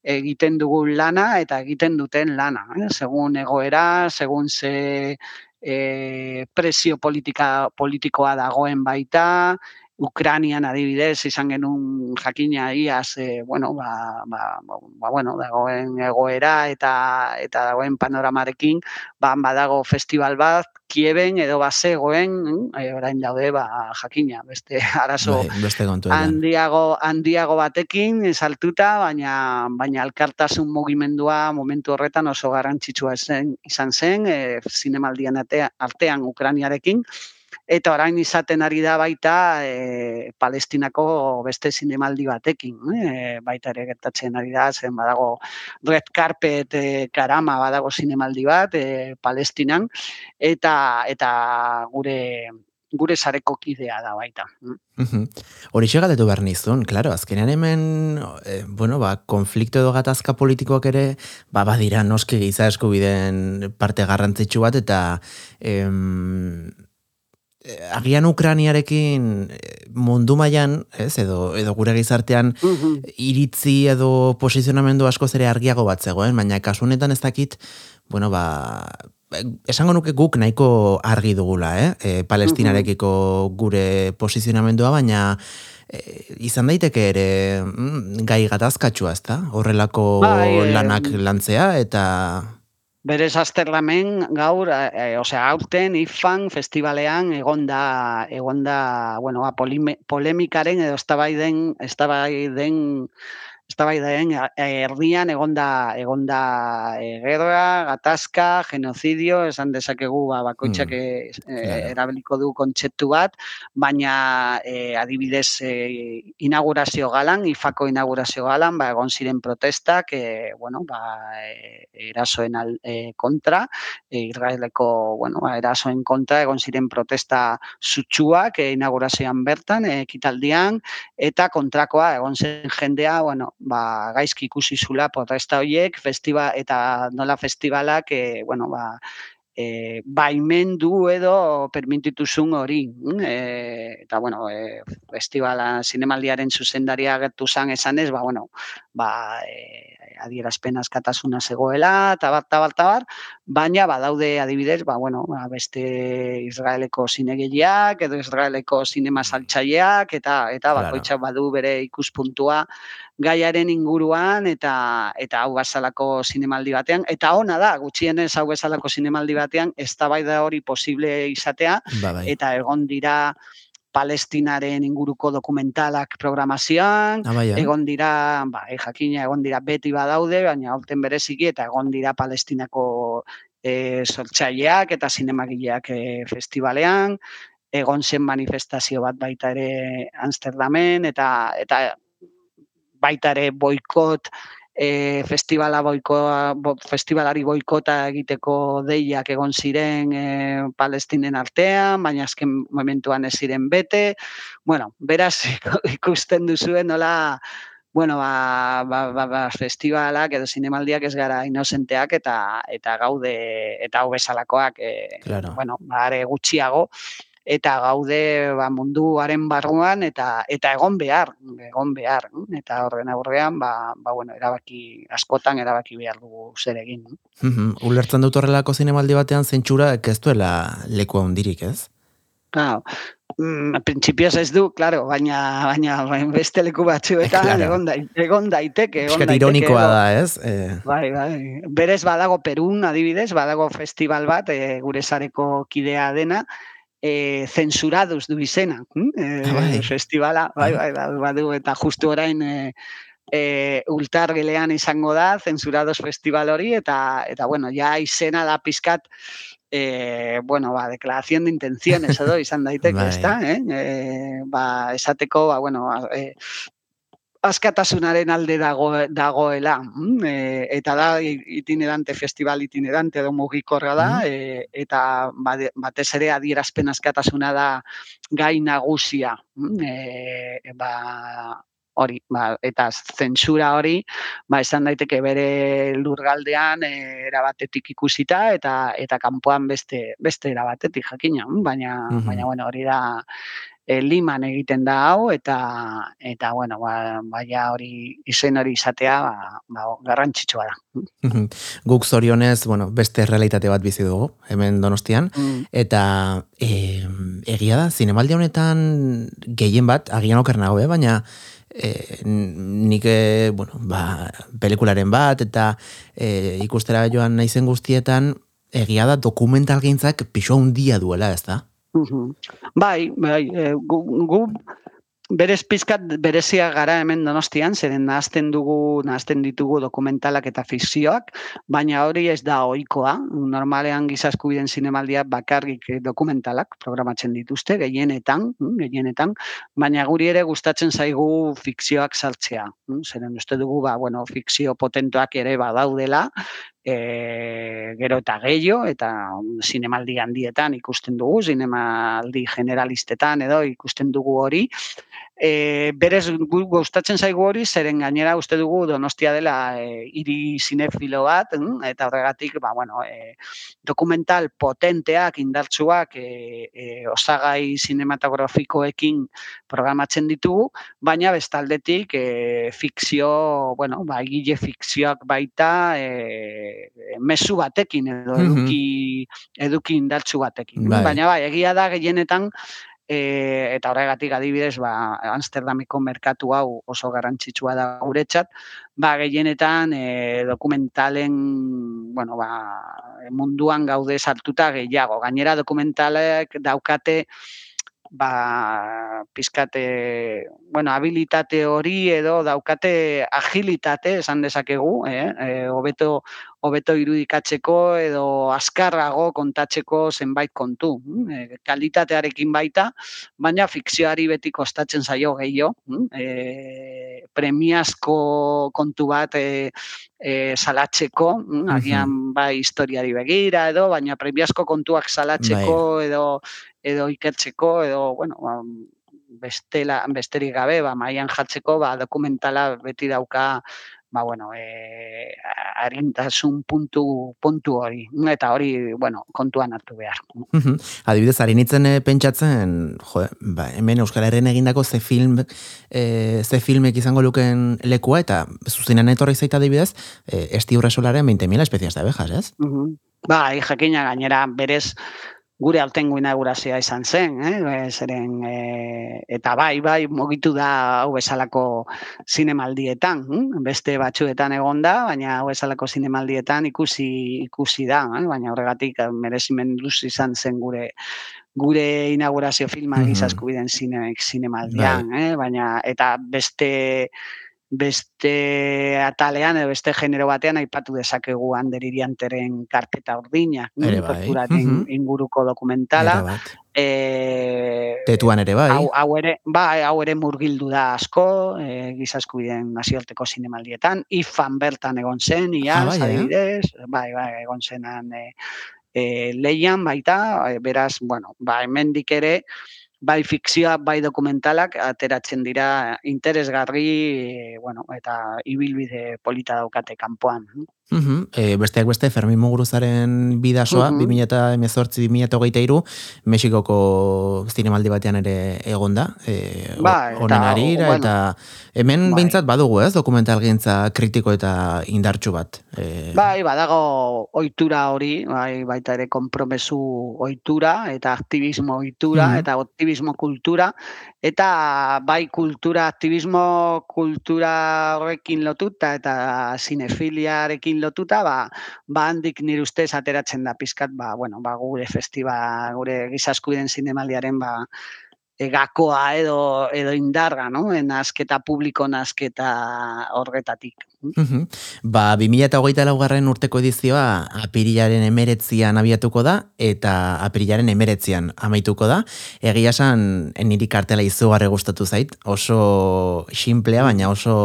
egiten dugun lana eta egiten duten lana. Eh? Segun egoera, segun ze e, presio politika, politikoa dagoen baita, Ukranian adibidez izan genuen jakina iaz, e, bueno, ba, ba, ba, bueno, dagoen egoera eta eta dagoen panoramarekin, ba, badago festival bat, kieben edo bazegoen, e, orain daude, ba, jakina, beste (laughs) arazo bai, beste handiago, handiago batekin, saltuta, baina, baina alkartasun mugimendua momentu horretan oso garrantzitsua zen, izan zen, e, zinemaldian artean Ukraniarekin, eta orain izaten ari da baita e, Palestinako beste zinemaldi batekin, e, baita ere gertatzen ari da, zen badago Red Carpet e, karama badago zinemaldi bat e, Palestinan, eta eta gure gure sareko kidea da baita. Hori xe galetu behar nizun, klaro, azkenean hemen, e, bueno, ba, konflikto edo gatazka politikoak ere, ba, badira noski giza eskubiden parte garrantzitsu bat, eta em, agian Ukraniarekin eh, mundu mailan, ez, edo, edo gure gizartean iritzi edo posizionamendu asko zere argiago bat zegoen, baina kasunetan ez dakit, bueno, ba, esango nuke guk nahiko argi dugula, eh? E, palestinarekiko gure posizionamendua, baina izan daiteke ere mm, gai gatazkatsua, ezta? Horrelako bai, lanak lantzea eta Berez azterlamen gaur, e, osea, aurten IFAN festivalean egonda, egonda, bueno, a polemikaren edo estabaiden, estabaiden eztabaidaren erdian egonda egonda e, gerra, gatazka, genozidio, esan dezakegu ba bakoitzak mm, e, erabiliko du kontzeptu bat, baina e, adibidez e, inaugurazio galan, ifako inaugurazio galan, ba egon ziren protestak, e, bueno, ba e, erasoen al, e, kontra, e, Israeleko, bueno, ba, erasoen kontra egon ziren protesta sutsuak e, inaugurazioan bertan, e, ekitaldian eta kontrakoa egon zen jendea, bueno, ba, gaizki ikusi zula protesta horiek, festiba, eta nola festivalak, e, bueno, ba, e, baimendu edo permitituzun hori. E, eta, bueno, e, festivala zinemaldiaren zuzendaria gertu zan esanez, ba, bueno, ba, e, adierazpen askatasuna zegoela, tabar, tabar, tabar, baina badaude adibidez, ba, bueno, ba, beste Israeleko zinegeliak, edo Israeleko zinema saltzaileak, eta eta bakoitza badu bere ikuspuntua gaiaren inguruan eta eta hau bezalako zinemaldi batean. Eta ona da gutxienez hau bezalako zinemaldi batean eztabaida hori posible izatea ba, bai. eta egon dira Palestinaren inguruko dokumentalak programazioan, ah, bai, egon dira, ba, e, jakina egon dira beti badaude, baina aurten bereziki eta egon dira Palestinako e, sortzaileak eta zinemagileak e, festivalean, egon zen manifestazio bat baita ere Amsterdamen eta eta baita ere boikot e, festivala boikoa, bo, festivalari boikota egiteko deiak egon ziren e, palestinen artean, baina azken momentuan ez ziren bete. Bueno, beraz (laughs) ikusten duzuen nola bueno, ba, ba, ba, ba, festivalak edo zinemaldiak ez gara inozenteak eta eta gaude eta hau bezalakoak e, claro. bueno, bare gutxiago eta gaude ba, munduaren barruan eta eta egon behar, egon behar, eta horren aurrean ba, ba, bueno, erabaki askotan erabaki behar dugu zer egin. Mm Ulertzen dut horrelako zinemaldi batean zentsura ez duela leku handirik, ez? Claro. Mm, principios ez du, claro, baina baina beste leku batzuetan (laughs) claro. egon, da, egon daiteke, egon daiteke. ironikoa da, ez? Eh. Bai, bai. Berez badago Perun, adibidez, badago festival bat, e, gure sareko kidea dena, e, censurados du izena. E, bai. Festivala, bai, bai, bai, bai, eta justu orain e, e, ultargelean izango da, zensurados festival hori, eta, eta bueno, ja izena da pizkat, e, bueno, ba, deklarazion de intenciones edo izan daiteke, (laughs) Bai. ezta, eh? E, ba, esateko, ba, bueno, e, askatasunaren alde dago, dagoela. mm, E, eta da itinerante, festival itinerante edo mugikorra da, Mhm. e, eta batez ere adierazpen askatasuna da gai nagusia. mm, E, ba, hori, ba, eta zentsura hori, ba, esan daiteke bere lurgaldean e, erabatetik ikusita eta eta kanpoan beste beste erabatetik jakina, mm, baina Mhm. baina bueno, hori da e, liman egiten da hau eta eta bueno, ba, baia hori izen hori izatea ba, ba, garrantzitsua da. Guk zorionez, bueno, beste realitate bat bizi dugu, hemen donostian, Mm. eta e, egia da, zinemaldi honetan gehien bat, agian oker nago, eh? baina e, nik, e, bueno, ba, pelikularen bat, eta e, ikustera joan naizen guztietan, egia da dokumentalgintzak pixo handia duela, ez da? Mhm. Bai, bai, e, gu, gu berez pizkat berezia gara hemen donostian, zeren nahazten dugu, nahazten ditugu dokumentalak eta fikzioak, baina hori ez da ohikoa. Normalean giza eskubideen zinemaldiak bakarrik eh, dokumentalak programatzen dituzte, gehienetan, mm, gehienetan, baina guri ere gustatzen zaigu fikzioak sartzea. mm, Zeren uste dugu, ba, bueno, fikzio potentoak ere badaudela, e, gero eta gehiago, eta zinemaldi handietan ikusten dugu, zinemaldi generalistetan edo ikusten dugu hori, E, berez gu gustatzen zaigu hori, zeren gainera uste dugu Donostia dela e, hiri sinefilo bat, mm, eta horregatik, ba, bueno, e, dokumental potenteak, indartsuak, e, e, osagai sinematografikoekin programatzen ditugu, baina bestaldetik e, fikzio, bueno, ba, egile fikzioak baita e, mezu batekin edo eduki, eduki indartsu batekin. Bai. Baina bai, egia da gehienetan e, eta horregatik adibidez, ba, Amsterdamiko merkatu hau oso garrantzitsua da guretzat, ba, gehienetan e, dokumentalen, bueno, ba, munduan gaude sartuta gehiago. Gainera dokumentalek daukate ba, pizkate, bueno, habilitate hori edo daukate agilitate, esan dezakegu, eh? E, hobeto, hobeto irudikatzeko edo azkarrago kontatzeko zenbait kontu. E, kalitatearekin baita, baina fikzioari beti kostatzen zaio gehiago. E, premiazko kontu bat e, e, salatzeko, mm, agian bai historiari begira edo, baina premiazko kontuak salatzeko edo edo ikertzeko edo bueno, ba, bestela besterik gabe ba mailan jartzeko ba dokumentala beti dauka ba bueno, eh arintasun puntu puntu hori eta hori bueno, kontuan hartu behar. Mhm. Adibidez, ari nintzen eh, pentsatzen, jo, ba, hemen Euskal Herren egindako ze film, e, ze filmek izango luken lekua, eta zuzenean etorri zaita adibidez, e, esti urresolaren 20.000 espezias de abejas, ez? Mhm. Bai, jakina gainera berez gure aurtengo inaugurazioa izan zen, eh? zeren e, eta bai, bai, mugitu da hau bezalako zinemaldietan, hm? beste batzuetan egon da, baina hau bezalako zinemaldietan ikusi ikusi da, eh? baina horregatik eh, merezimenduz izan zen gure gure inaugurazio filma Mhm. giza eskubideen zine, zinemaldian, eh? baina eta beste beste atalean edo beste genero batean aipatu dezakegu Ander Irianteren karpeta urdina, bai, torturaren mhm. inguruko dokumentala. E, Tetuan ere bai. Hau, hau ere, bai, hau ere murgildu da asko, e, giza eskubideen nazioarteko zinemaldietan, ifan bertan egon zen, iaz, Ah, bai, eh? adibidez, bai, bai, egon zenan e, e, leian baita, beraz, bueno, ba, hemendik ere, bai fikzioa, bai dokumentalak ateratzen dira interesgarri, e, bueno, eta ibilbide polita daukate kanpoan. Mhm. E, besteak beste, Fermin Muguruzaren bidasoa, Mhm. 2018-2023, Mexikoko zinemaldi batean ere egonda, e, Bai, eta, honen harira, bueno, eta hemen bai. behintzat badugu, ez, dokumentalgintza kritiko eta indartsu bat. E, Bai, badago ohitura hori, bai, baita ere konpromesu ohitura eta aktivismo ohitura Mhm. eta aktivismo kultura eta bai kultura aktivismo kultura horrekin lotuta eta sinefiliarekin lotuta, ba ba handik nire ustez ateratzen da pizkat, ba bueno, ba gure festiba, gure giza eskubideen zinemaldiaren ba gakoa edo edo indarga, no? Nasketa publiko nasketa horretatik. Ba, 2008 laugarren urteko edizioa apirilaren emeretzian abiatuko da, eta apirilaren emeretzian amaituko da. Egia esan, niri kartela izugarre gustatu zait, oso simplea, baina oso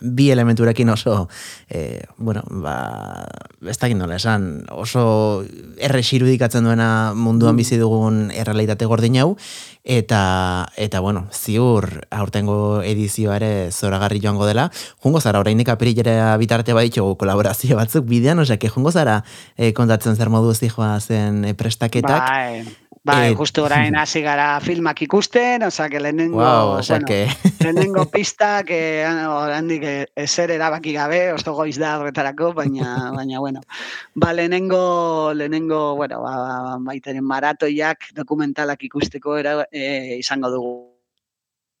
bi elementurekin oso, e, bueno, ba, ez dakit nola, esan, oso erre irudikatzen duena munduan mm. bizi dugun errealitate gordin hau, eta, eta bueno, ziur aurtengo edizioa ere zoragarri joango dela, jungo zara, orainik apirilera bitarte baditxo kolaborazio batzuk bidean, osea, jungo zara e, kontatzen zer modu zijoa zen e, prestaketak, bai. Bai, justu orain (laughs) hasi gara filmak ikusten, oza, que lehenengo, wow, bueno, que... (laughs) lehenengo (laughs) pista, que orandik eser erabaki gabe, oso goiz da horretarako, baina, baina, bueno, ba, lehenengo, lehenengo, bueno, ba, ba, baiteren maratoiak dokumentalak ikusteko era, e, izango dugu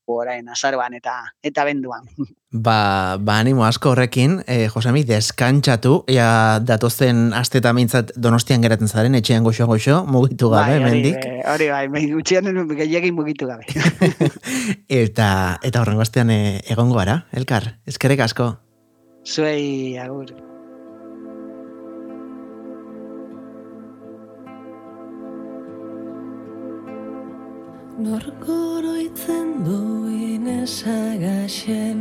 orain azaroan eta eta benduan. Ba, ba animo asko horrekin, eh, Josemi, deskantxatu, ja datozen asteta mintzat donostian geratzen zaren, etxean goxo goxo, mugitu gabe, bai, mendik. Hori bai, gutxian gehiagin mugitu gabe. (laughs) eta, eta horrengo astean eh, egongo gara, elkar, eskerek asko. Zuei, agur. Norkoroitzen duen esagaxen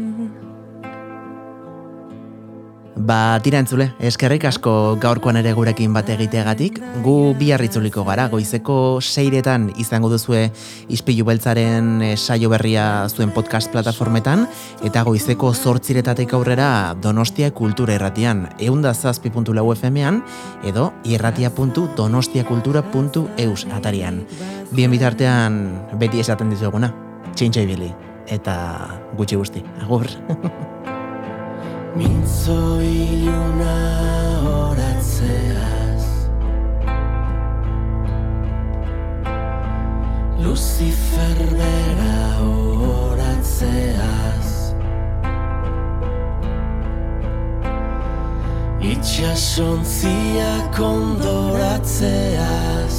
Ba, tira entzule, eskerrik asko gaurkoan ere gurekin bat egiteagatik. Gu biarritzuliko gara, goizeko seiretan izango duzue izpilu beltzaren eh, saio berria zuen podcast plataformetan, eta goizeko zortziretatek aurrera Donostia Kultura Erratian, eunda zazpi.lau FM-ean, edo irratia.donostiakultura.eus atarian. Bien bitartean, beti esaten dizuguna, txintxai bili, eta gutxi guzti, agur. (laughs) Mintzo iluna horatzeaz Lucifer bera horatzeaz Itxasontzia kondoratzeaz